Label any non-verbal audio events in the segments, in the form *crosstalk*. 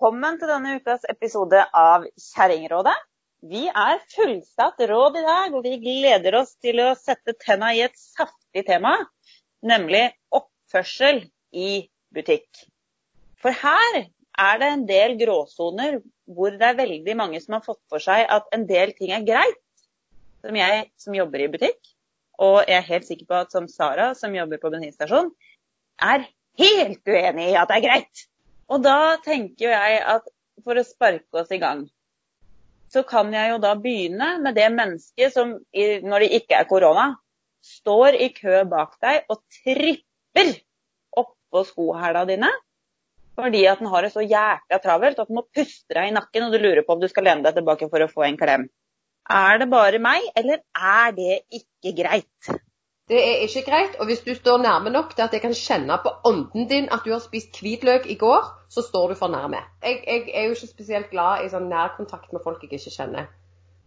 velkommen til denne ukas episode av Kjerringrådet. Vi er fullsatt råd i dag, og vi gleder oss til å sette tenna i et saftig tema, nemlig oppførsel i butikk. For her er det en del gråsoner hvor det er veldig mange som har fått for seg at en del ting er greit, som jeg som jobber i butikk, og jeg er helt sikker på at som Sara, som jobber på bensinstasjon, er helt uenig i at det er greit. Og da tenker jeg at for å sparke oss i gang, så kan jeg jo da begynne med det mennesket som, når det ikke er korona, står i kø bak deg og tripper oppå skohæla dine fordi at den har det så jækla travelt at den må puste deg i nakken, og du lurer på om du skal lene deg tilbake for å få en klem. Er det bare meg, eller er det ikke greit? Det er ikke greit. Og hvis du står nærme nok til at jeg kan kjenne på ånden din at du har spist hvitløk i går, så står du for nærme. Jeg, jeg er jo ikke spesielt glad i sånn nærkontakt med folk jeg ikke kjenner.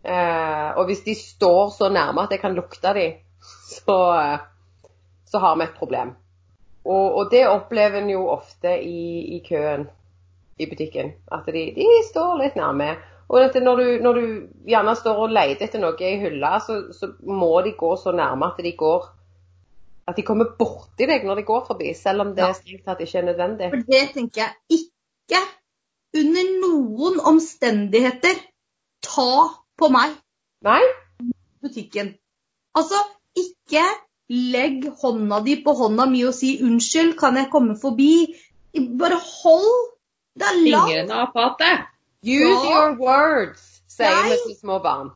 Eh, og hvis de står så nærme at jeg kan lukte dem, så, så har vi et problem. Og, og, det opplever en jo ofte i, i, køen i butikken. At de, de står litt nærme. Og at når du, når du, gjerne står og leter etter noe i hylla, så, så, må de gå så nærme at de går At de kommer borti deg når de går forbi, selv om det ja. strengt tatt ikke er nødvendig. For det tenker jeg ikke under noen omstendigheter ta på meg. Nei? Butikken. Altså, ikke legg hånda di på hånda mi og si 'unnskyld, kan jeg komme forbi'? Bare hold deg langt. Fingrene av fatet. Use your words, sier vi til små barn.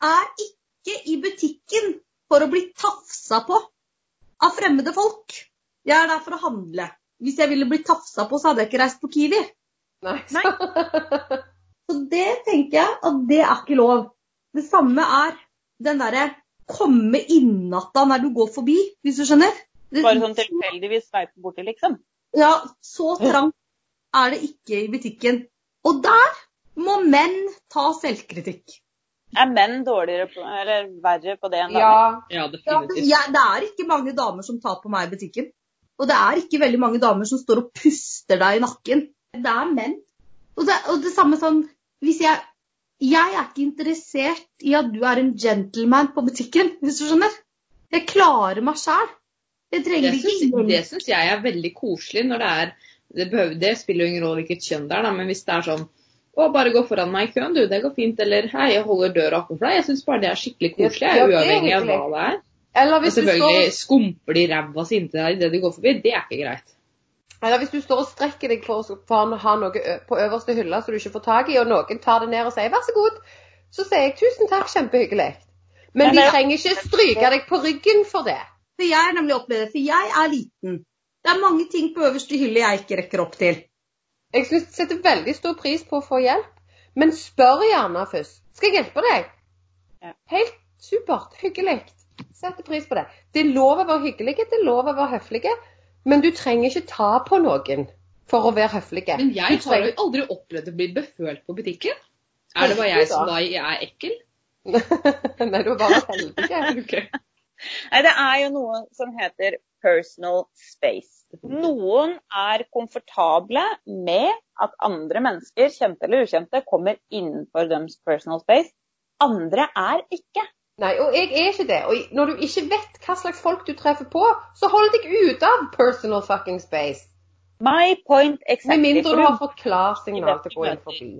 Jeg er ikke i butikken for å bli tafsa på av fremmede folk. Jeg er der for å handle. Hvis jeg ville blitt tafsa på, så hadde jeg ikke reist på Kiwi. Nei. Nei. Så det tenker jeg at det er ikke lov. Det samme er den derre komme innatta når du går forbi, hvis du skjønner. Bare sånn tilfeldigvis sveipe borti, liksom? Ja, så trangt er det ikke i butikken. Og der må menn ta selvkritikk. Er menn dårligere på, eller verre på det enn damer? Ja, ja definitivt. Ja, det er ikke mange damer som tar på meg i butikken. Og det er ikke veldig mange damer som står og puster deg i nakken. Det er menn. Og det, og det samme sånn Hvis jeg Jeg er ikke interessert i at du er en gentleman på butikken, hvis du skjønner. Jeg klarer meg sjæl. Det trenger det ikke Det syns jeg er veldig koselig når det er Det, behøver, det spiller jo ingen rolle hvilket kjønn det er, da, men hvis det er sånn å, bare gå foran meg i køen, du. Det går fint. Eller hei, jeg holder døra åpen for deg. Jeg syns bare det er skikkelig koselig. Jeg er uavhengig av hva det er. Eller hvis og selvfølgelig står... skumper de ræva si inntil deg idet de går forbi. Det er ikke greit. Eller hvis du står og strekker deg for, å ha noe på øverste hylla som du ikke får tak i, og noen tar det ned og sier 'vær så god', så sier jeg 'tusen takk, kjempehyggelig'. Men de trenger ikke stryke deg på ryggen for det. For jeg er nemlig opplevd det, for jeg er liten. Det er mange ting på øverste hylle jeg ikke rekker opp til. Jeg setter veldig stor pris på å få hjelp, men spør gjerne først. Skal jeg hjelpe deg? Ja. Helt supert. Hyggelig. Setter pris på det. Det er lov å være hyggelig, det er lov å være høflig, men du trenger ikke ta på noen for å være høflig. Men jeg har jo aldri opplevd å bli befølt på butikken. Er det bare jeg som da er ekkel? *laughs* Nei, du er bare *laughs* heldig. okay. Nei, det er jo noe som heter personal space. Noen er komfortable med at andre mennesker, kjente eller ukjente, kommer innenfor deres personal space. Andre er ikke. Nei, og jeg er ikke det. Og når du ikke vet hva slags folk du treffer på, så hold deg ute av personal fucking space. My point exactly. Med mindre du har fått klarsignal til å gå inn forbi.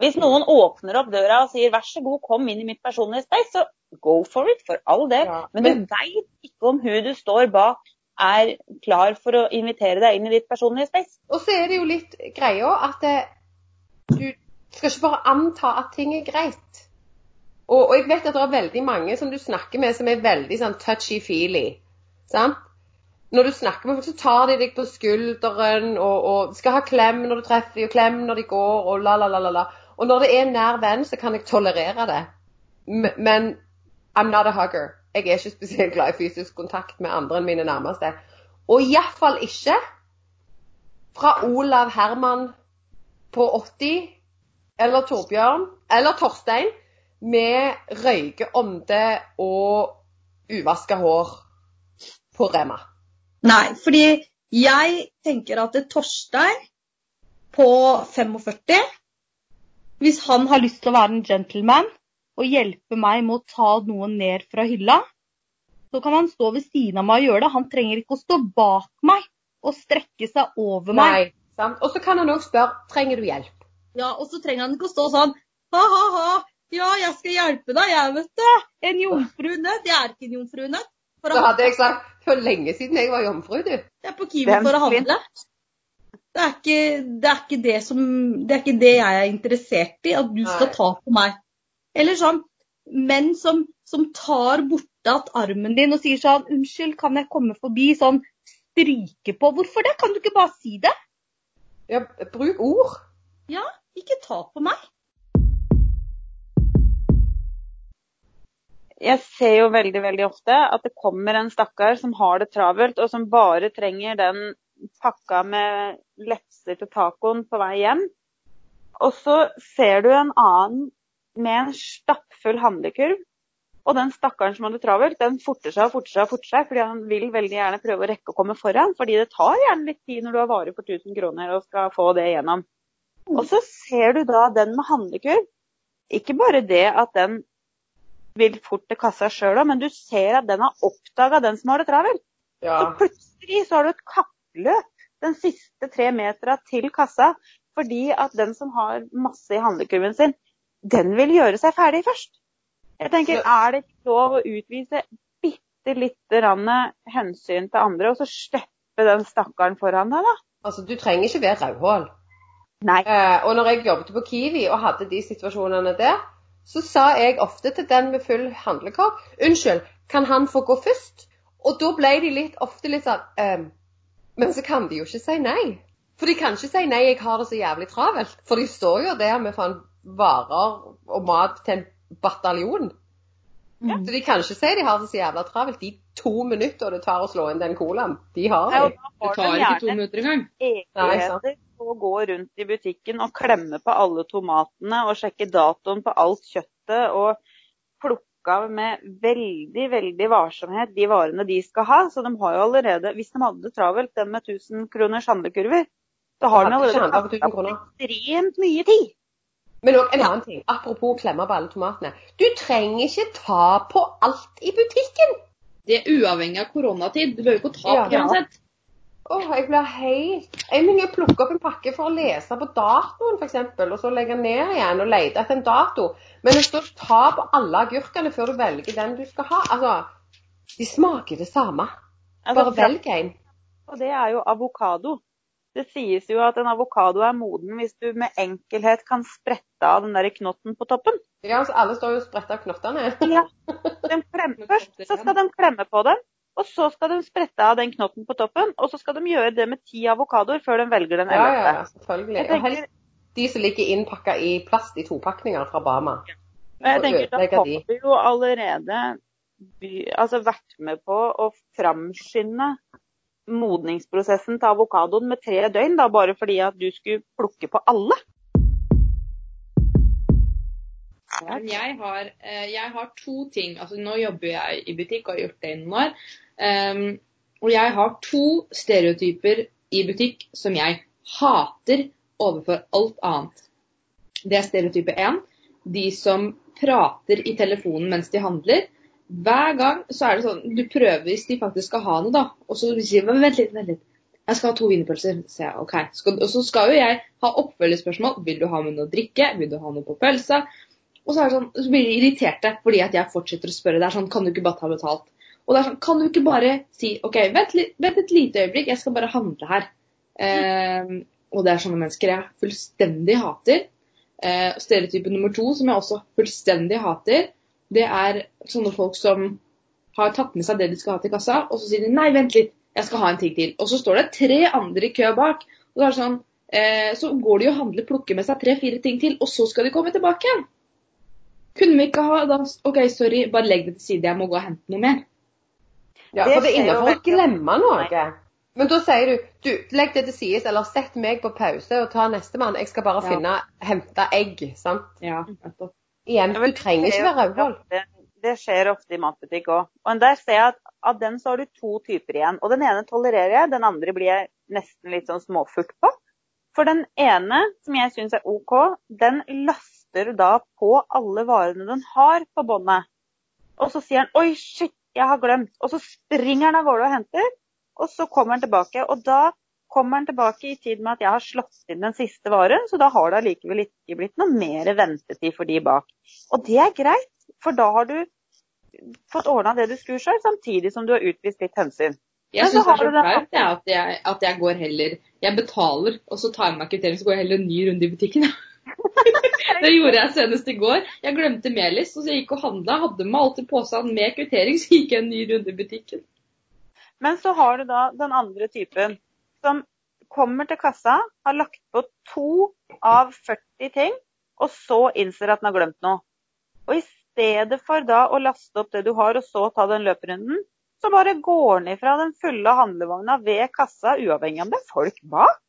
Hvis noen åpner opp døra og sier 'vær så god, kom inn i mitt personlige space', så go for it, for all del. Ja, men, men, du veit ikke om hun du står bak er klar for å invitere deg inn i ditt personlige space. Og så er det jo litt greia at det, du skal ikke bare anta at ting er greit. Og, og, jeg vet at det er veldig mange som du snakker med som er veldig sånn touchy-feely. sant? Når du snakker med folk, så tar de deg på skulderen og, og skal ha klem når du treffer dem, og klem når de går, og la, la, la, la. Og når det er en nær venn, så kan jeg tolerere det. Men I'm not a hugger. Jeg er ikke spesielt glad i fysisk kontakt med andre enn mine nærmeste. Og iallfall ikke fra Olav Herman på 80, eller Torbjørn, eller Torstein, med røykeånde og uvaska hår på Rema. Nei, fordi jeg tenker at Torstein på 45, hvis han har lyst til å være en gentleman og hjelpe meg med å ta noe ned fra hylla, så kan han stå ved siden av meg og gjøre det. Han trenger ikke å stå bak meg og strekke seg over meg. Nei, sant. Og så kan han òg spørre trenger du hjelp. Ja, Og så trenger han ikke å stå sånn ha-ha-ha, ja, jeg skal hjelpe deg, jeg, vet du. En jomfrunøtt. Jeg er ikke en jomfrunøtt. Da hadde jeg sagt for lenge siden jeg var jomfru, du. Jeg er på Kiwi for å handle. Det er, ikke, det, er ikke det, som, det er ikke det jeg er interessert i, at du skal ta på meg. Eller sånn menn som, som tar bortatt armen din og sier sånn 'Unnskyld, kan jeg komme forbi?' Sånn stryke på. Hvorfor det? Kan du ikke bare si det? Ja, bruk ord. Ja, ikke ta på meg. Jeg ser jo veldig, veldig ofte at det kommer en stakkar som har det travelt, og som bare trenger den pakka med lefser til tacoen på vei hjem. Og så ser du en annen med en stappfull handlekurv. Og den stakkaren som har det travelt, den forter seg og forter seg og forter seg, fordi han vil veldig gjerne prøve å rekke å komme foran. Fordi det tar gjerne litt tid når du har varer for 1000 kroner og skal få det igjennom. Og så ser du da den med handlekurv. Ikke bare det at den vil fort til kassa sjøl òg, men du ser at den har oppdaga den som har det travelt. Ja. Så plutselig så har du et kappløp den siste tre metera til kassa, fordi at den som har masse i handlekurven sin, den vil gjøre seg ferdig først. Jeg tenker, Er det ikke lov å utvise bitte lite grann hensyn til andre, og så slippe den stakkaren foran deg, da? Altså, du trenger ikke være rødhål. Nei. Eh, og når jeg jobbet på Kiwi og hadde de situasjonene der, så sa jeg ofte til den med full handlekort Unnskyld, kan han få gå først? Og da ble de litt, ofte litt sånn ehm, Men så kan de jo ikke si nei. For de kan ikke si nei, jeg har det så jævlig travelt. For de står jo der med faen varer og mat til en bataljon. Ja. Så de kan ikke si de har det så jævla travelt. De to minutter det tar å slå inn den colaen, de har Nei, og de. Det tar ikke to minutter engang. evigheter å gå rundt i butikken og klemme på alle tomatene og sjekke datoen på alt kjøttet og plukke av med veldig, veldig varsomhet de varene de skal ha. Så de har jo allerede, hvis de hadde det travelt, den med 1000 kroners handlekurver, så har de allerede handlet for 1000 kastet på ekstremt mye tid. Men òg en annen ting. Apropos klemme på alle tomatene. Du trenger ikke ta på alt i butikken. Det er uavhengig av koronatid. Du behøver ikke å ta Ja. på uansett. Åh, jeg blir helt En ting er å plukke opp en pakke for å lese på datoen, f.eks., og så legge ned igjen og lete etter en dato. Men å stå tar ta på alle agurkene før du velger den du skal ha Altså, de smaker det samme. Altså, Bare velg en. Og det er jo avokado. Det sies jo at en avokado er moden hvis du med enkelhet kan sprette av den der knotten på toppen. Ja, altså, alle står jo og spretter av knottene. Ja. *laughs* den klemmer, først så skal de klemme på dem, og så skal de sprette av den knotten på toppen. Og så skal de gjøre det med ti avokadoer før de velger den ellevte. ja, ja, selvfølgelig. Tenker, Og helst de som ligger innpakka i plast i topakninger fra Bama. Og jeg tenker, Da har vi jo allerede by, altså vært med på å framskynde modningsprosessen til avokadoen med tre døgn, da, bare fordi at du skulle plukke på alle. Men jeg har, eh, jeg har to ting. Altså, nå jobber jeg i butikk og har gjort det i noen år. Um, og jeg har to stereotyper i butikk som jeg hater overfor alt annet. Det er stereotype én. De som prater i telefonen mens de handler. Hver gang så er det sånn Du prøver hvis de faktisk skal ha noe, da. Og så sier de vent litt, vent litt. Jeg skal ha to wienerpølser. Så jeg, ok. Og så skal jo jeg ha oppfølgingsspørsmål. Vil du ha med noe å drikke? Vil du ha noe på pølsa? Og så, sånn, så blir de irriterte fordi at jeg fortsetter å spørre. Det er sånn, kan du ikke bare ta betalt? Og det er sånn, kan du ikke bare si OK, vent, vent et lite øyeblikk, jeg skal bare handle her. Eh, og det er sånne mennesker jeg fullstendig hater. Eh, stereotype nummer to, som jeg også fullstendig hater, det er sånne folk som har tatt med seg det de skal ha til kassa, og så sier de nei, vent litt, jeg skal ha en ting til. Og så står det tre andre i kø bak. Og så er sånn, eh, så går de og handler, plukker med seg tre-fire ting til, og så skal de komme tilbake igjen. Kunne vi ikke ha da OK, sorry, bare legg det til side, jeg må gå og hente noe mer. Ja, for det er innafor å glemme noe. Men da sier du du, legg det til side, eller sett meg på pause og ta nestemann. Jeg skal bare Ja. finne hente egg. sant? Ja, nettopp. Igjen, du trenger ikke være rødhål. Det skjer ofte i matbutikk òg. Og der ser jeg at av den så har du to typer igjen. Og den ene tolererer jeg, den andre blir jeg nesten litt sånn småfurt på. For den ene, som jeg syns er OK, den laster da på alle varene den har på båndet. Og så sier han 'oi, shit, jeg har glemt'. Og så springer han av gårde og henter, og så kommer han tilbake. Og da kommer han tilbake i tid med at jeg har slått inn den siste varen, så da har det allikevel ikke blitt noe mer ventetid for de bak. Og det er greit, for da har du fått ordna det du skulle sjøl, samtidig som du har utvist litt hensyn. Jeg syns det er så flaut at, at jeg går heller Jeg betaler, og så tar jeg meg kvittering, så går jeg heller en ny runde i butikken. Det gjorde jeg senest i går. Jeg glemte melis, så jeg gikk og handla. Hadde med alltid posen med kvittering, så gikk jeg en ny runde i butikken. Men så har du da den andre typen som kommer til kassa, har lagt på to av 40 ting, og så innser at den har glemt noe. Og i stedet for da å laste opp det du har, og så ta den løperunden, så bare går den ifra den fulle handlevogna ved kassa, uavhengig om det er folk bak.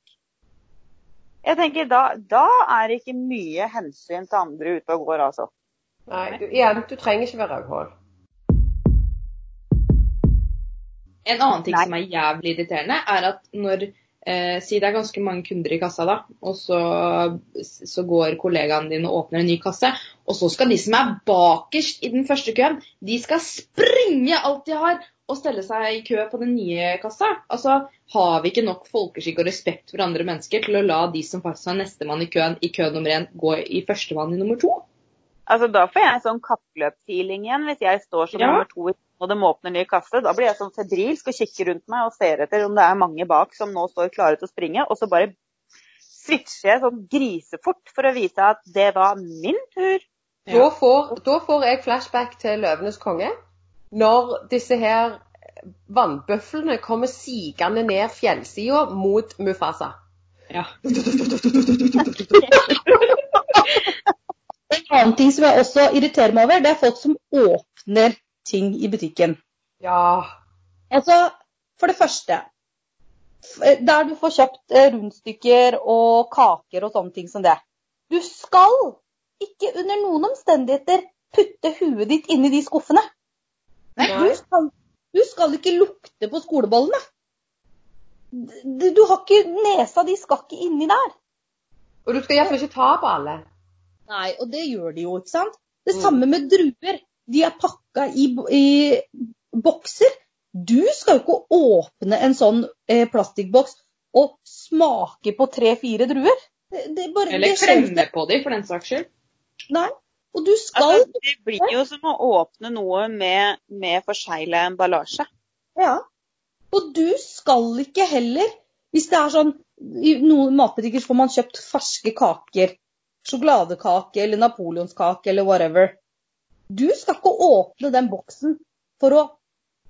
Jeg tenker da, da er det ikke mye hensyn til andre ute og går, altså. Nei, du, igjen, du trenger ikke være rødhål. En annen ting Nei. som er jævlig irriterende, er at når eh, Si det er ganske mange kunder i kassa, da, og så, så går kollegaene dine og åpner en ny kasse, og så skal de som er bakerst i den første køen, de skal springe alt de har og stelle seg i kø på den nye kassa. Altså, Har vi ikke nok folkeskikk og respekt for andre mennesker til å la de som faktisk er nestemann i køen i kø nummer én, gå i førstemann i nummer to? Altså, Da får jeg sånn kappløpsfeeling igjen hvis jeg står som Ja. nummer to og de åpner ny kasse. Da blir jeg sånn febrilsk og kikker rundt meg og ser etter om det er mange bak som nå står klare til å springe. Og så bare switcher jeg sånn grisefort for å vise at det var min tur. Da, får, da får jeg flashback til 'Løvenes konge'. Når disse her vannbøflene kommer sigende ned fjellsida mot Mufasa. Ja. *laughs* En annen ting som jeg også irriterer meg over, det er folk som åpner ting i butikken. Ja. Altså, for det første Der du får kjøpt eh, rundstykker og kaker og sånne ting som det. Du skal ikke under noen omstendigheter putte huet ditt inni de skuffene. Nei. Du skal, du skal ikke lukte på skoleballene. Du, du har ikke Nesa di skal ikke inni der. Og du skal iallfall ikke ta på alle. Nei, og det gjør de jo, ikke sant? Det Mm. samme med druer. De er pakka i, i bokser. Du skal jo ikke åpne en sånn eh, plastikkboks og smake på tre-fire druer. Det, det bare, Eller klemme på dem, for den saks skyld. Nei. Og du skal Altså, det blir jo som å åpne noe med, med forsegla emballasje. Ja. Og du skal ikke heller, hvis det er sånn I noen matbutikker får man kjøpt ferske kaker. Sjokoladekake eller napoleonskake eller whatever. Du skal ikke åpne den boksen for å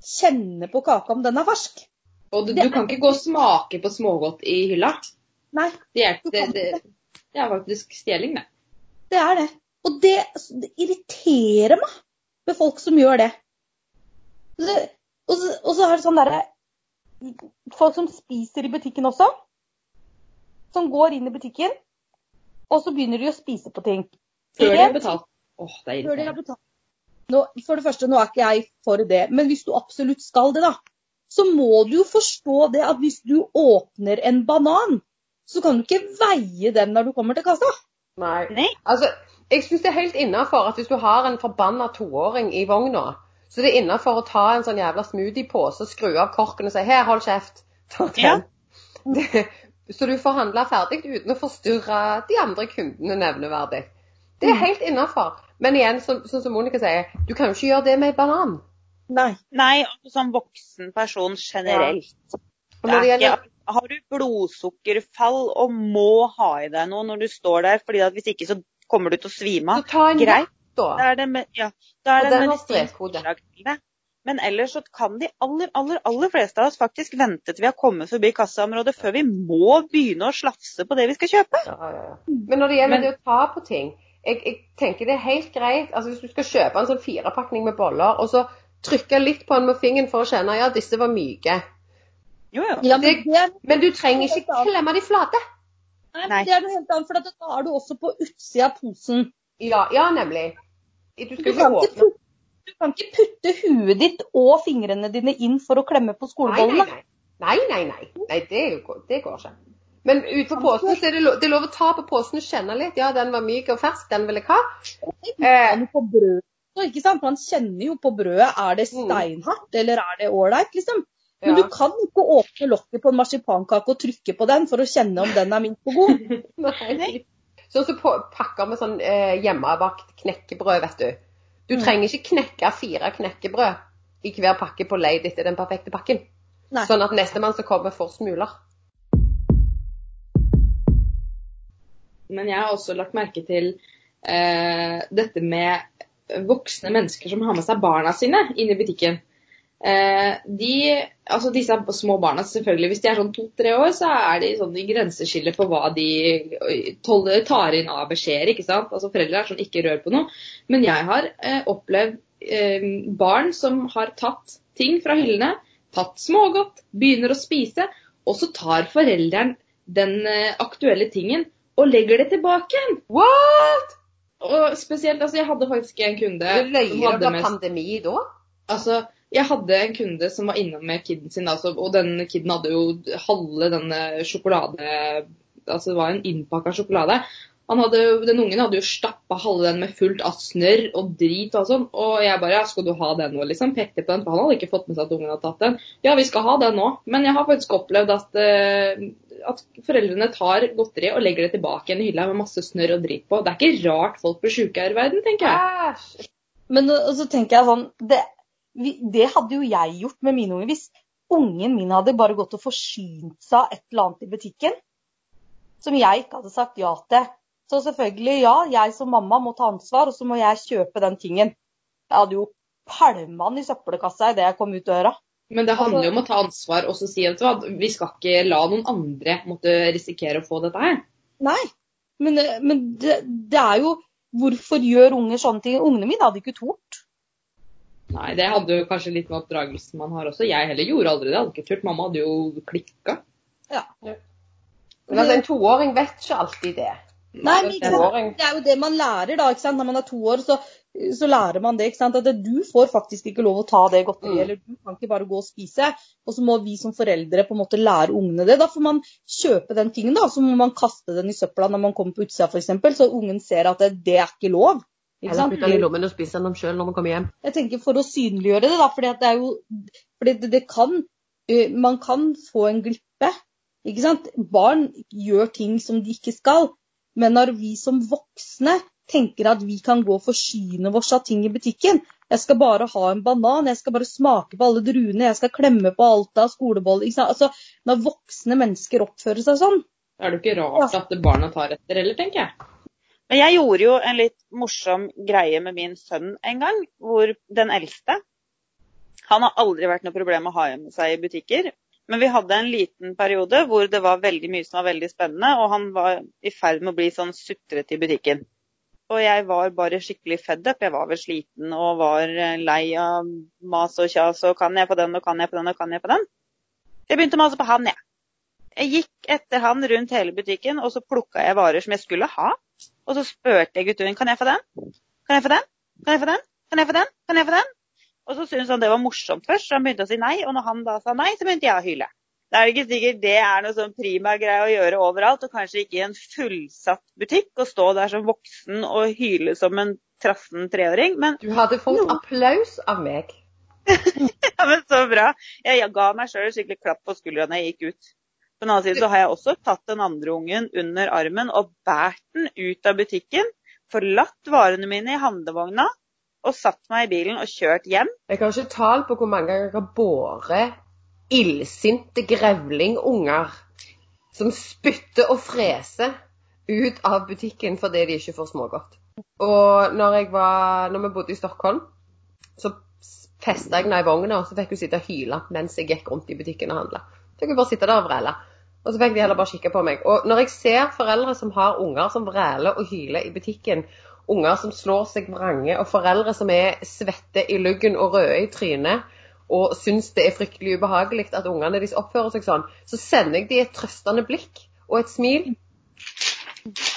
kjenne på kaka om den er fersk. Og du, du kan ikke gå og smake på smågodt i hylla. Nei, Det er, det, det, det er faktisk stjeling, det. det er det. Og det, det irriterer meg med folk som gjør det. det og, så, og så er det sånn derre Folk som spiser i butikken også. Som går inn i butikken, og så begynner de å spise på ting. Før de har betalt. Åh, det er irriterende. Nå, for det første, nå er ikke jeg for det, men hvis du absolutt skal det, da, så må du jo forstå det at hvis du åpner en banan, så kan du ikke veie den når du kommer til kassa. Nei. Nei. Altså, jeg syns det er helt innafor at hvis du har en forbanna toåring i vogna, så det er innafor å ta en sånn jævla smoothiepose og skru av korken og si 'her, hold kjeft'. *laughs* Ja. Det, så du får handla ferdig uten å forstyrre de andre kundene nevneverdig. Det er helt innafor. Men igjen, sånn sånn som Monica sier, du kan jo ikke gjøre det med en banan. Nei. Nei, altså som voksen person generelt. Og Det når det gjelder har du blodsukkerfall og må ha i deg noe når du står der, fordi at hvis ikke så kommer du til å svime av, greit. da. da er det, med, ja, da Og er det medisinsk til det. Men ellers så kan de aller, aller, aller fleste av oss faktisk vente til vi har kommet forbi kassaområdet før vi må begynne å slafse på det vi skal kjøpe. Ja, ja, ja. Men når det gjelder Men- det å ta på ting jeg, jeg tenker det er helt greit altså Hvis du skal kjøpe en sånn firepakning med boller, og så trykke litt på den med fingeren for å kjenne ja, disse var myke. Jo, jo. Ja, men det, Men du trenger ikke klemme de flate. nei, Nei. det er noe helt annet, for da er du også på utsida av posen. Ja, ja nemlig. Du Du kan ikke, putte, du kan ikke putte huet ditt og fingrene dine inn for å klemme på skolebollen. nei, nei. Nei, nei, nei. nei det, går, det går ikke. Men utenfor posen så er det, lov, det er lov å ta på posen og kjenne litt. Ja, den var myk og fersk, den vil jeg ha. Eh, på brød, ikke sant? Man kjenner jo på brødet. Er det Mm. steinhardt, eller er det ålreit, liksom? Men Ja. du kan ikke åpne lokket på en marsipankake og trykke på den for å kjenne om den er minst på god. *laughs* Nei. Sånn som så pakker med sånn eh, hjemmebakt knekkebrød, vet du. Du Mm. trenger ikke knekke fire knekkebrød i hver pakke på leid etter den perfekte pakken. Nei. Sånn at nestemann som kommer, får smuler. Men jeg har også lagt merke til eh, dette med voksne mennesker som har med seg barna sine inn i butikken. Eh, de, altså disse små barna, selvfølgelig, hvis de er sånn to-tre år, så er de sånn i grenseskillet på hva de tar inn av beskjeder. ikke sant? Altså Foreldre er sånn ikke rør på noe. Men jeg har eh, opplevd eh, barn som har tatt ting fra hyllene, tatt smågodt, begynner å spise, og så tar forelderen den aktuelle tingen og legger det tilbake igjen. What?! Og spesielt, altså Jeg hadde faktisk en kunde Du løyer om det var pandemi da? Altså, jeg hadde en kunde som var innom med kiden sin, altså, og den kiden hadde jo halve denne sjokolade Altså det var en innpakka sjokolade. Hadde, den ungen hadde jo stappa halve den med fullt av snørr og drit og sånn. Og jeg bare ja, skal du ha den nå, liksom? Pekte på den, for han hadde ikke fått med seg at ungen hadde tatt den. Ja, vi skal ha den nå. Men jeg har faktisk opplevd at, eh, at foreldrene tar godteri og legger det tilbake i en hylle med masse snørr og drit på. Det er ikke rart folk blir sjuke her i verden, tenker jeg. Men så tenker jeg sånn det, det hadde jo jeg gjort med mine unger hvis ungen min hadde bare gått og forsynt seg av et eller annet i butikken som jeg ikke hadde sagt ja til. Så selvfølgelig, ja, jeg som mamma må ta ansvar, og så må jeg kjøpe den tingen. Jeg hadde jo pælma den i søppelkassa idet jeg kom ut døra. Men det handler jo om å ta ansvar og så si at vi skal ikke la noen andre måtte risikere å få dette her. Nei, men, uh, men det, det er jo Hvorfor gjør unger sånne ting? Ungene mine hadde ikke tort. Nei, det hadde jo kanskje litt med oppdragelsen man har også. Jeg heller gjorde aldri det. Hadde ikke turt. Mamma hadde jo klikka. Men altså, en toåring vet ikke alltid det. Nei, men. Det er jo det man lærer da, ikke sant? Når man er to år, så, så lærer man det. ikke sant? At det, du får faktisk ikke lov å ta det godteriet, Mm. eller du kan ikke bare gå og spise. Og så må vi som foreldre på en måte lære ungene det. Da får man kjøpe den tingen, da. Så må man kaste den i søpla når man kommer på utsida f.eks., så ungen ser at det, det er ikke lov. Ikke Eller putte den i lommen og spise den sjøl når man kommer hjem. Jeg tenker for å synliggjøre det, da. fordi at det er jo fordi det, det kan Man kan få en glippe. Ikke sant? Barn gjør ting som de ikke skal. Men når vi som voksne tenker at vi kan gå og forsyne oss av ting i butikken Jeg skal bare ha en banan, jeg skal bare smake på alle druene, jeg skal klemme på alt av skoleboller. Altså, når voksne mennesker oppfører seg sånn, Da er det jo ikke rart at barna tar etter heller, tenker jeg. Men jeg gjorde jo en litt morsom greie med min sønn en gang, hvor den eldste Han har aldri vært noe problem å ha med seg i butikker. Men vi hadde en liten periode hvor det var veldig mye som var veldig spennende, og han var i ferd med å bli sånn sutrete i butikken. Og jeg var bare skikkelig fed up. Jeg var vel sliten og var eh, lei av mas og kjas og kan jeg på den og kan jeg på den og kan jeg på den. Jeg begynte å mase på han, jeg. Jeg gikk etter han rundt hele butikken, og så plukka jeg varer som jeg skulle ha. Og så spurte jeg guttungen kan jeg få den. Kan jeg få den? Kan jeg få den? Kan jeg få den? Kan jeg få den? Og så syntes han det var morsomt først, så han begynte å si nei. Og når han da sa nei, så begynte jeg å hyle. Det er ikke sikkert det er noe sånn prima greie å gjøre overalt, og kanskje ikke i en fullsatt butikk, å stå der som voksen og hyle som en trassen treåring, men, Du hadde fått applaus av meg. *laughs* ja, men så bra. Jeg, jeg ga meg sjøl skikkelig klapp på skuldra når jeg gikk ut. På den annen side så har jeg også tatt den andre ungen under armen og båret den ut av butikken, forlatt varene mine i handlevogna og satt meg i bilen og kjørt hjem. Jeg har ikke tall på hvor mange ganger jeg har båret illsinte grevlingunger som spytter og freser ut av butikken fordi de ikke får smågodt. Og når, jeg var, når vi bodde i Stockholm, så festa jeg henne i vogna, og så fikk hun sitte og hyle mens jeg gikk rundt i butikken og handla. Så fikk hun bare sitte der og vrele. Og så fikk de heller bare kikke på meg. Og når jeg ser foreldre som har unger som vræler og hyler i butikken, unger som slår seg vrange, og foreldre som er svette i luggen og røde i trynet, og syns det er fryktelig ubehagelig at ungene deres oppfører seg sånn, så sender jeg dem et trøstende blikk og et smil,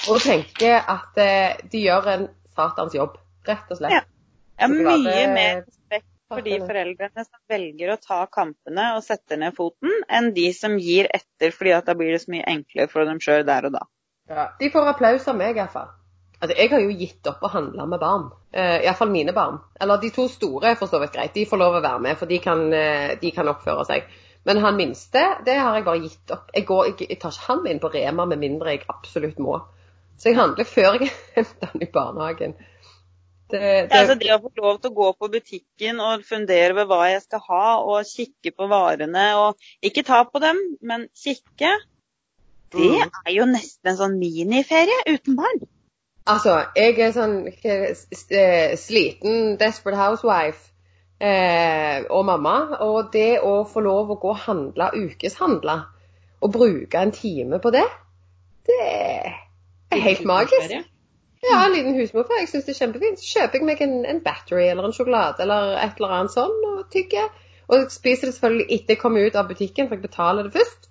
og tenker at eh, de gjør en satans jobb, rett og slett. Ja. ja mye mer for de foreldrene som velger å ta kampene og setter ned foten, enn de som gir etter fordi at da blir det så mye enklere for dem sjøl der og da. Ja, de får applaus av meg iallfall. Altså, jeg har jo gitt opp å handle med barn. Uh, Iallfall mine barn. Eller de to store er for så vidt greit. De får lov å være med, for de kan, eh, de kan oppføre seg. Men han minste, det har jeg bare gitt opp. Jeg, går, jeg, jeg tar ikke han med inn på Rema med mindre jeg absolutt må. Så jeg handler før jeg *laughs* henter han i barnehagen. Det, det, Ja, altså det å få lov til å gå på butikken og fundere over hva jeg skal ha, og kikke på varene og ikke ta på dem, men kikke, det Mm. er jo nesten en sånn miniferie uten barn. Altså, jeg er sånn s- eh, sliten desperate housewife eh, og mamma. Og det å få lov å gå og handle ukeshandle og bruke en time på det, det er helt magisk. Ja, en liten husmor. Jeg syns det er kjempefint. Så kjøper jeg meg en, en battery eller en sjokolade eller et eller annet sånn og tygger. Og spiser det selvfølgelig etter jeg kommer ut av butikken, for jeg betaler det først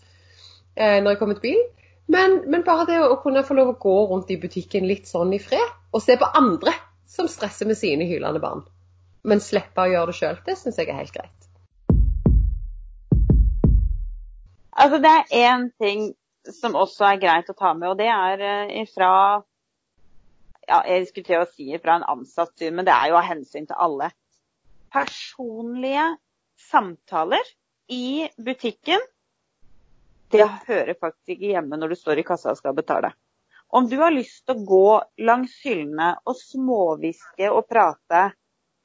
eh, når jeg kommer til bilen. Men, men bare det å kunne få lov å gå rundt i butikken litt sånn i fred, og se på andre som stresser med sine hylende barn, men slippe å gjøre det sjøl, det syns jeg er helt greit. Altså det er én ting som også er greit å ta med, og det er eh, ifra ja, Jeg skulle til å si fra en ansatt syn, men det er jo av hensyn til alle. Personlige samtaler i butikken, det hører faktisk ikke hjemme når du står i kassa og skal betale. Om du har lyst til å gå langs hyllene og småhviske og prate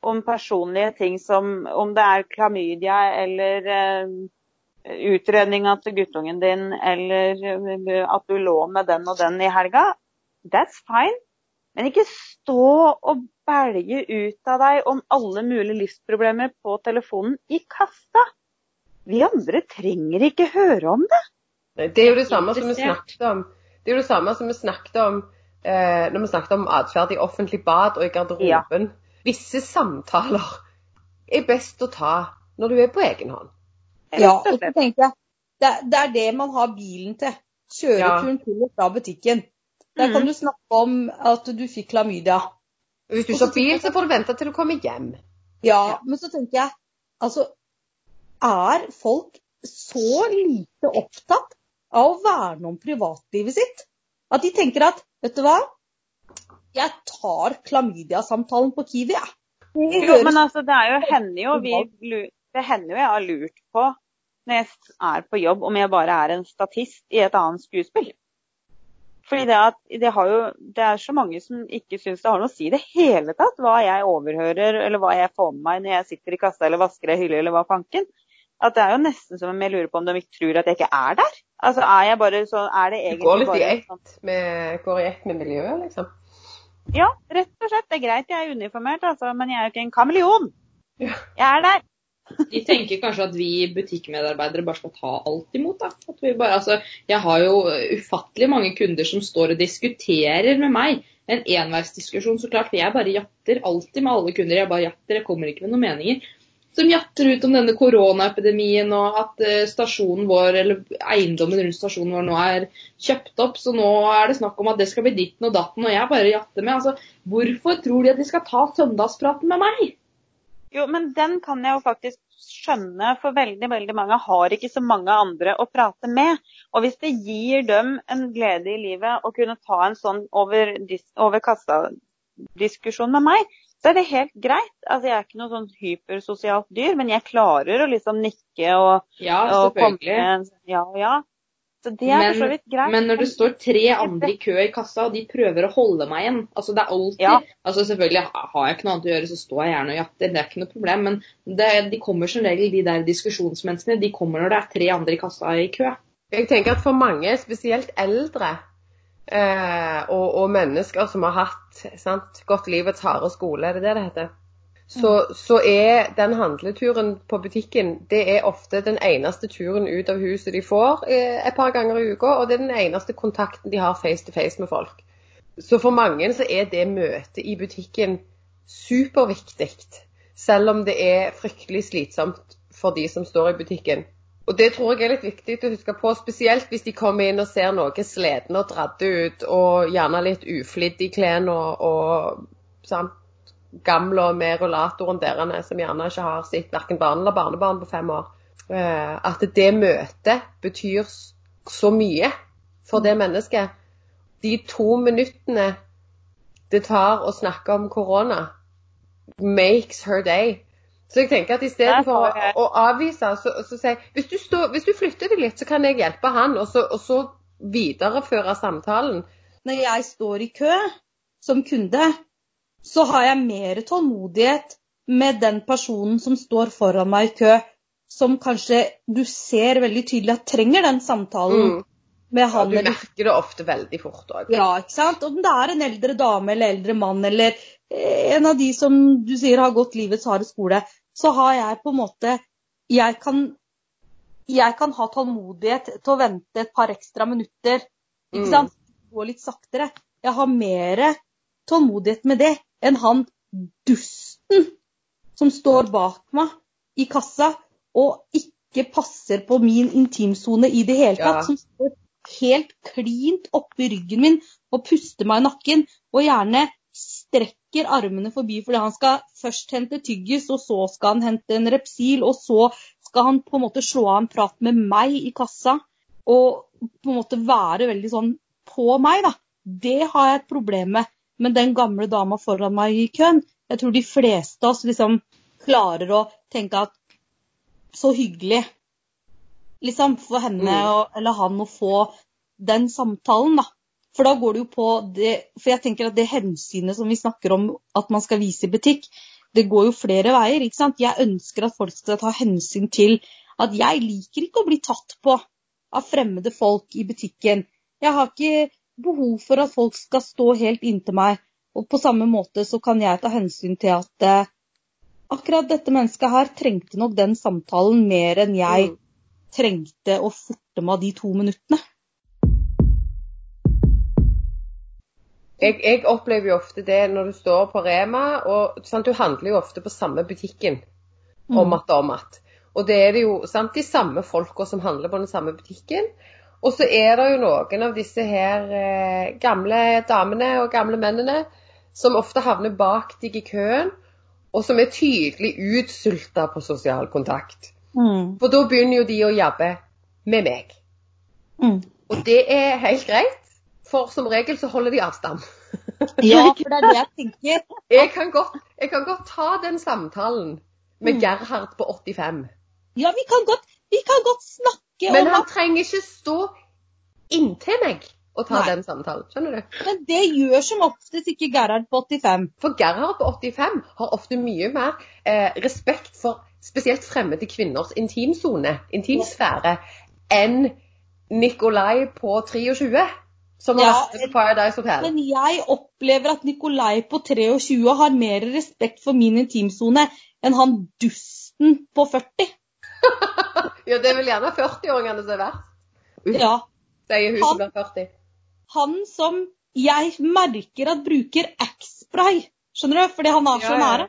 om personlige ting som om det er klamydia eller eh, utredninga til guttungen din, eller eh, at du lå med den og den i helga, that's fine. Men ikke stå og belge ut av deg om alle mulige livsproblemer på telefonen i kassa. Vi andre trenger ikke høre om det. Det er jo det samme som vi snakket om Det er jo det samme som vi snakket om eh, når vi snakket om atferd i offentlig bad og i garderoben. Visse samtaler er best å ta når du er på egen hånd. Ja, og så tenker jeg, det, det er det man har bilen til. Kjøreturen til og fra butikken. Der kan Mhm. du snakke om at du fikk klamydia. Hvis du kjører bil, så får du vente til du kommer hjem. Ja, men så tenker jeg, altså, er folk så lite opptatt av å verne om privatlivet sitt? At de tenker at, vet du hva, jeg tar klamydia-samtalen på Kiwi, jeg. Det Jo, men altså, det er jo hender jo vi Det hender jo jeg har lurt på når jeg er på jobb, om jeg bare er en statist i et annet skuespill. Fordi det, at, det, har jo, det er så mange som ikke syns det har noe å si i det hele tatt hva jeg overhører eller hva jeg får med meg når jeg sitter i kassa eller vasker ei hylle eller hva fanken. At det er jo nesten som om jeg lurer på om de ikke tror at jeg ikke er der. Altså er jeg bare så Er det Du går egentlig litt i bare ett med, går i ett med miljøet, liksom. Ja, rett og slett. Det er greit jeg er uniformert, altså, men jeg er jo ikke en kameleon. Ja. Jeg er der. De tenker kanskje at vi butikkmedarbeidere bare skal ta alt imot. Da. Bare, altså, jeg har jo ufattelig mange kunder som står og diskuterer med meg. En enveisdiskusjon, så klart. For jeg bare jatter alltid med alle kunder. Jeg bare jatter, jeg kommer ikke med noen meninger. Som jatter ut om denne koronaepidemien og at eh, stasjonen vår, eller eiendommen rundt stasjonen vår nå er kjøpt opp. Så nå er det snakk om at det skal bli ditten og datten, og jeg bare jatter med. Altså, hvorfor tror de at de skal ta søndagspraten med meg? Jo, men den kan jeg jo faktisk skjønne, for veldig veldig mange har ikke så mange andre å prate med. Og hvis det gir dem en glede i livet å kunne ta en sånn over, over kassa-diskusjon med meg, så er det helt greit. Altså, Jeg er ikke noe sånn hypersosialt dyr, men jeg klarer å liksom nikke og, Ja, og komme med en ja og ja. Så det er Men- for så vidt greit. Men når det står tre andre i kø i kassa, og de prøver å holde meg igjen altså Det er alltid Ja. altså Selvfølgelig har jeg ikke noe annet å gjøre, så står jeg gjerne og jatter. Det er ikke noe problem. Men det, de kommer som regel, de der diskusjonsmenneskene, de kommer når det er tre andre i kassa i kø. Jeg tenker at for mange, spesielt eldre, eh, og, og mennesker som har hatt sant, gått livets harde skole, er det det det heter? Så, så er den handleturen på butikken det er ofte den eneste turen ut av huset de får eh, et par ganger i uka, og det er den eneste kontakten de har face to face med folk. Så for mange så er det møtet i butikken superviktig, selv om det er fryktelig slitsomt for de som står i butikken. Og det tror jeg er litt viktig å huske på, spesielt hvis de kommer inn og ser noe slitne og dradde ut, og gjerne litt uflidd i klærne og, og sant? Gamle med rullatoren derene, som gjerne ikke har sitt verken barn eller barnebarn på fem år. Eh, at det møtet betyr så mye for det mennesket. De to minuttene det tar å snakke om korona, makes her day. Så jeg tenker at istedenfor å, å avvise, så, så sier jeg hvis, du stå, hvis du flytter deg litt, så kan jeg hjelpe han, og så, og så videreføre samtalen. Når jeg står i kø som kunde, så har jeg mer tålmodighet med den personen som står foran meg i kø, som kanskje du ser veldig tydelig at trenger den samtalen. Mm. Med han, ja, du merker det ofte veldig fort òg. Ja, ikke sant. Om det er en eldre dame eller eldre mann eller en av de som du sier har gått livets harde skole, så har jeg på en måte Jeg kan, jeg kan ha tålmodighet til å vente et par ekstra minutter. Ikke Mm. sant? Gå litt saktere. Jeg har mer tålmodighet med det enn han dusten som står bak meg i kassa og ikke passer på min intimsone i det hele tatt. Ja. Som står helt klint oppi ryggen min og puster meg i nakken. Og gjerne strekker armene forbi fordi han skal først hente tyggis, og så skal han hente en Repsil, og så skal han på en måte slå av en prat med meg i kassa. Og på en måte være veldig sånn på meg, da. Det har jeg et problem med. Men den gamle dama foran meg i køen, jeg tror de fleste av oss liksom klarer å tenke at så hyggelig liksom for henne Mm. og, eller han å få den samtalen, da. For da går det jo på det For jeg tenker at det hensynet som vi snakker om at man skal vise i butikk, det går jo flere veier. ikke sant? Jeg ønsker at folk skal ta hensyn til at jeg liker ikke å bli tatt på av fremmede folk i butikken. Jeg har ikke behov for at folk skal stå helt inntil meg. Og på samme måte så kan jeg ta hensyn til at eh, akkurat dette mennesket her trengte nok den samtalen mer enn jeg Mm. trengte å forte meg de to minuttene. Jeg, jeg opplever jo ofte det når du står på Rema, og sant, du handler jo ofte på samme butikken om att og om att. Og det er det jo sant, de samme folka som handler på den samme butikken. Og så er det jo noen av disse her eh, gamle damene og gamle mennene som ofte havner bak deg i køen, og som er tydelig utsulta på sosial kontakt. Mm. For da begynner jo de å jabbe med meg. Mm. Og det er helt greit, for som regel så holder de avstand. *laughs* Ja, for det er det jeg tenker. Jeg kan godt, jeg kan godt ta den samtalen med Mm. Gerhard på 85. Ja, vi kan godt, vi kan godt snakke Men om han trenger ikke stå inntil meg og ta Nei. den samtalen. Skjønner du? Men det gjør som oftest ikke Gerhard på 85. For Gerhard på 85 har ofte mye mer eh, respekt for spesielt fremmede kvinners intimsone, intimsfære, enn Nikolai på 23, som Ja, har vært på Paradise Hotel. Men jeg opplever at Nikolai på 23 har mer respekt for min intimsone enn han dusten på 40. *laughs* *laughs* Ja, det er vel gjerne 40-åringene som er verst, Ja, sier hun som blir 40. han som jeg merker at bruker Axe-spray. Skjønner du? Fordi han er så Ja, ja. nære.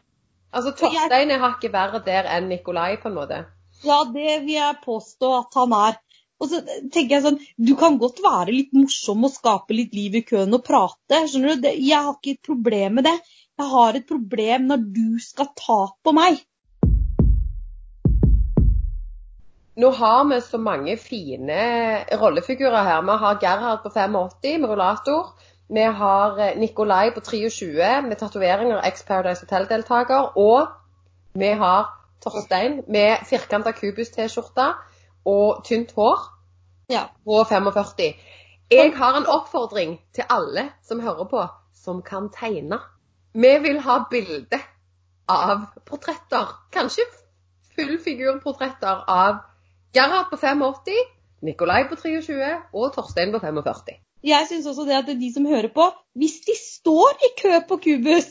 Altså, Torstein er hakket verre der enn Nikolai, på en måte. Ja, det vil jeg påstå at han er. Og så tenker jeg sånn, Du kan godt være litt morsom og skape litt liv i køen og prate. skjønner du? Det, jeg har ikke et problem med det. Jeg har et problem når du skal ta på meg. Nå har vi så mange fine rollefigurer her. Vi har Gerhard på 85 med rullator. Vi har eh, Nikolai på 23 med tatoveringer og ex-Paradise Hotel-deltaker. Og vi har Torstein med firkanta kubus-T-skjorte og tynt hår Ja. på 45. Jeg har en oppfordring til alle som hører på, som kan tegne. Vi vil ha bilde av portretter. Kanskje fullfigurportretter av Gerhard på 85, Nikolai på 23 og Torstein på 45. Jeg syns også det at de som hører på, hvis de står i kø på Kubus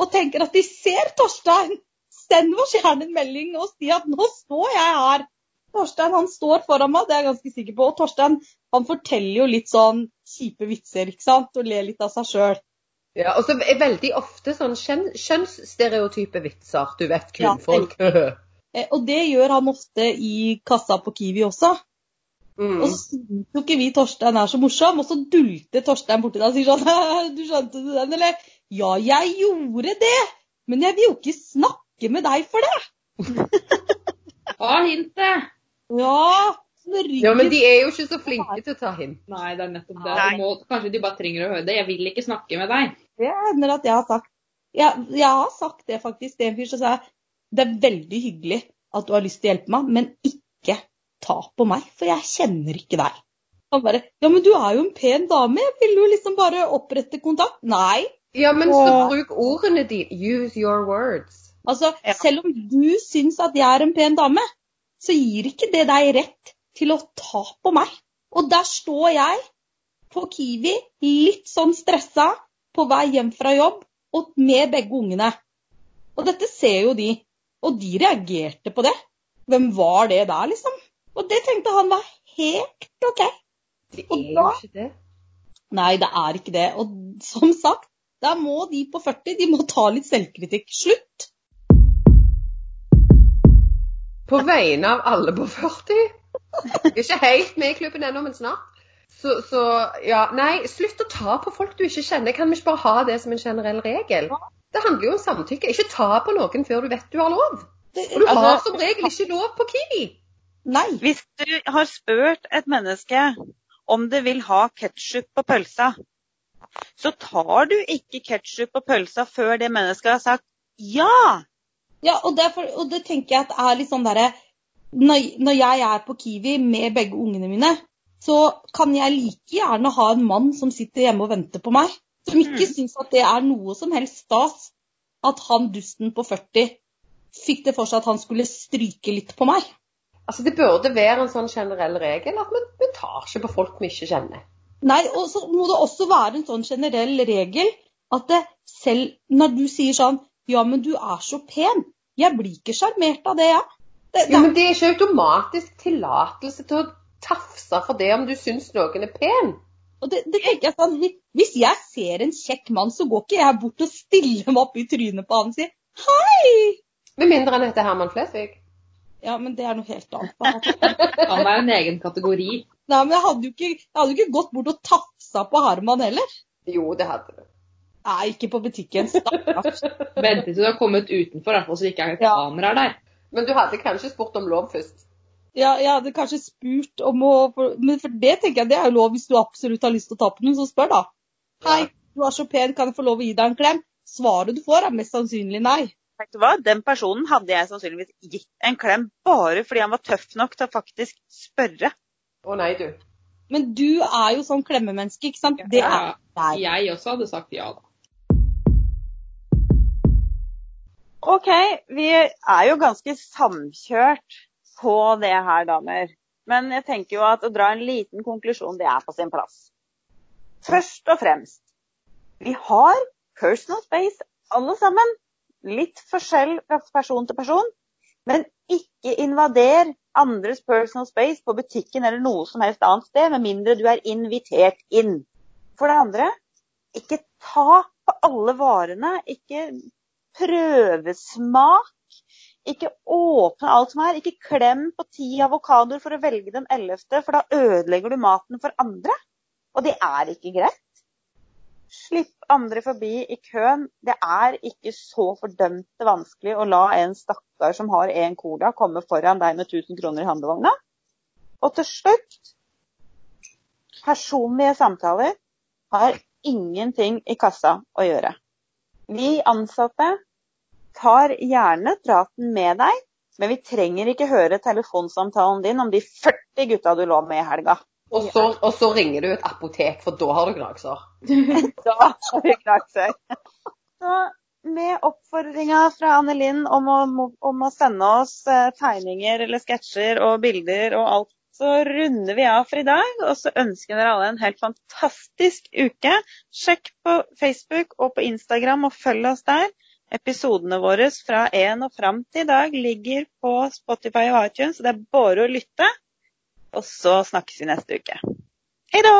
og tenker at de ser Torstein, send oss gjerne en melding og si at 'nå står jeg her'. Torstein han står foran meg, det er jeg ganske sikker på. Og Torstein han forteller jo litt sånn kjipe vitser ikke sant? og ler litt av seg sjøl. Ja, og så er veldig ofte sånn kjønnsstereotype vitser. Du vet, Ja, kvinnfolk. Eh, *laughs* Og det gjør han ofte i kassa på Kiwi også. mm. Og så syns jo ikke vi Torstein er så morsom, og så dulter Torstein borti deg og sier sånn *laughs* Du skjønte du den, eller? Ja, jeg gjorde det, men jeg vil jo ikke snakke med deg for det. *laughs* Ta hintet! Ja, Ja, men de er jo ikke så flinke til å ta hint. Nei, det er nettopp det. Må, kanskje de bare trenger å høre det. Jeg vil ikke snakke med deg. Det hender at jeg har sagt jeg, jeg har sagt det faktisk til en fyr som sa det er veldig hyggelig at du har lyst til å hjelpe meg, men ikke ta på meg, for jeg kjenner ikke deg. Han bare Ja, men du er jo en pen dame, jeg vil jo liksom bare opprette kontakt. Nei. Ja, men så bruk ordene dine. Use your words. Altså, Ja. selv om du syns at jeg er en pen dame, så gir ikke det deg rett til å ta på meg. Og der står jeg på Kiwi, litt sånn stressa, på vei hjem fra jobb, og med begge ungene. Og dette ser jo de. Og de reagerte på det. Hvem var det der, liksom? Og det tenkte han var helt OK. Det er jo ikke det. Nei, det er ikke det. Og som sagt, da må de på 40 de må ta litt selvkritikk. Slutt! På vegne av alle på 40. Vi er ikke helt med i klubben ennå, men snart. Så, så ja, nei, slutt å ta på folk du ikke kjenner. Kan vi ikke bare ha det som en generell regel? Det handler jo om samtykke. Ikke ta på noen før du vet du har lov. Og du har Altså- som regel ikke lov på Kiwi. nei. Hvis du har spurt et menneske om det vil ha ketsjup på pølsa, så tar du ikke ketsjup på pølsa før det mennesket har sagt ja. Ja, og, derfor, og det tenker jeg at er litt sånn derre når, når jeg er på Kiwi med begge ungene mine, så kan jeg like gjerne ha en mann som sitter hjemme og venter på meg. Som ikke Mm. syns at det er noe som helst stas at han dusten på 40 fikk det for seg at han skulle stryke litt på meg. Altså, Det burde være en sånn generell regel at vi, vi tar ikke på folk vi ikke kjenner. Nei, og så må det også være en sånn generell regel at det, selv når du sier sånn Ja, men du er så pen. Jeg blir ikke sjarmert av det, jeg. Det, Jo, men Det er ikke automatisk tillatelse til å tafse for det om du syns noen er pen. Og det, det tenker jeg sånn, hvis- jeg ser en kjekk mann, så går ikke jeg bort og stiller meg opp i trynet på han og sier hei! Med mindre han heter Herman Flesvig. Ja, men det er noe helt annet. Han er en egen kategori. Nei, men jeg hadde jo ikke, jeg hadde ikke gått bort og tafsa på Herman heller. Jo, det hadde du. Nei, ikke på butikken. Stakkars. Vent til du har kommet utenfor, i hvert fall så ikke er Ja. kameraer der. Men du hadde kanskje spurt om lov først. Ja, jeg hadde kanskje spurt om å Men for det tenker jeg det er jo lov hvis du absolutt har lyst til å ta på noen, så spør da. Hei, du er så pen, kan jeg få lov å gi deg en klem? Svaret du får er mest sannsynlig nei. Vet du hva? Den personen hadde jeg sannsynligvis gitt en klem bare fordi han var tøff nok til å faktisk spørre. Å nei, du. Men du er jo sånn klemmemenneske, ikke sant? Det er deg. jeg også hadde sagt ja, da. OK, vi er jo ganske samkjørt på det her, damer. Men jeg tenker jo at å dra en liten konklusjon, det er på sin plass. Først og fremst, vi har personal space alle sammen. Litt forskjell fra person til person. Men ikke invader andres personal space på butikken eller noe som helst annet sted, med mindre du er invitert inn. For det andre, ikke ta på alle varene. Ikke prøvesmak. Ikke åpne alt som er. Ikke klem på ti avokadoer for å velge den ellevte, for da ødelegger du maten for andre. Og det er ikke greit. Slipp andre forbi i køen. Det er ikke så fordømte vanskelig å la en stakkar som har en cola, komme foran deg med 1000 kroner i handlevogna. Og til slutt personlige samtaler har ingenting i kassa å gjøre. Vi ansatte tar gjerne praten med deg, men vi trenger ikke høre telefonsamtalen din om de 40 gutta du lå med i helga. Og så, og så ringer du et apotek, for da har du gnagsår. *laughs* Da har du gnagsår. Så med oppfordringa fra Anne Linn om å, om å sende oss eh, tegninger eller sketsjer og bilder og alt, så runder vi av for i dag. Og så ønsker dere alle en helt fantastisk uke. Sjekk på Facebook og på Instagram og følg oss der. Episodene våre fra 1 og fram til i dag ligger på Spotify og iTunes, så det er bare å lytte. Og så snakkes vi neste uke. Hei da!